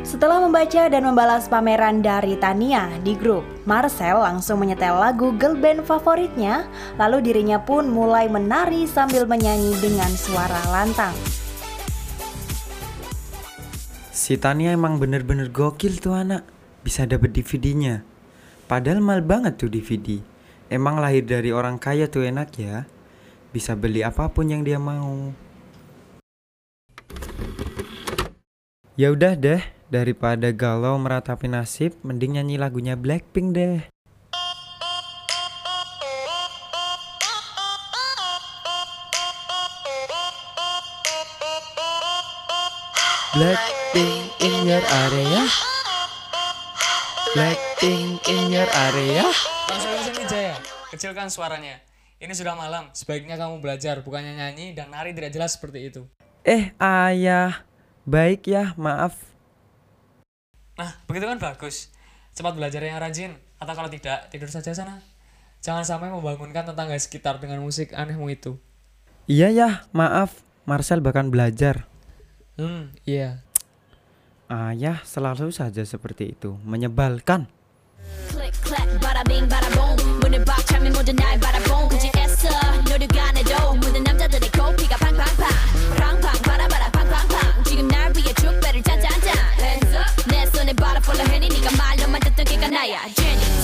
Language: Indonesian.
Setelah membaca dan membalas pameran dari Tania di grup, Marcel langsung menyetel lagu girl band favoritnya, lalu dirinya pun mulai menari sambil menyanyi dengan suara lantang. Si Tania emang bener-bener gokil tuh anak, bisa dapet DVD-nya. Padahal mal banget tuh DVD. Emang lahir dari orang kaya tuh enak ya, bisa beli apa pun yang dia mau. Ya udah deh, daripada galau meratapi nasib, mending nyanyi lagunya Blackpink deh. Blackpink in your area. Blackpink in your area. Langsung ke sini Jaya, kecilkan suaranya. Ini sudah malam, sebaiknya kamu belajar, bukannya nyanyi dan nari tidak jelas seperti itu. Eh ayah, baik ya maaf. Nah, begitu kan bagus. Cepat belajar yang rajin, atau kalau tidak, tidur saja sana. Jangan sampai membangunkan tetangga sekitar dengan musik anehmu itu. Iya ya maaf, Marcel bahkan belajar. Hmm, iya. Ayah selalu saja seperti itu, menyebalkan. Click clack, ready.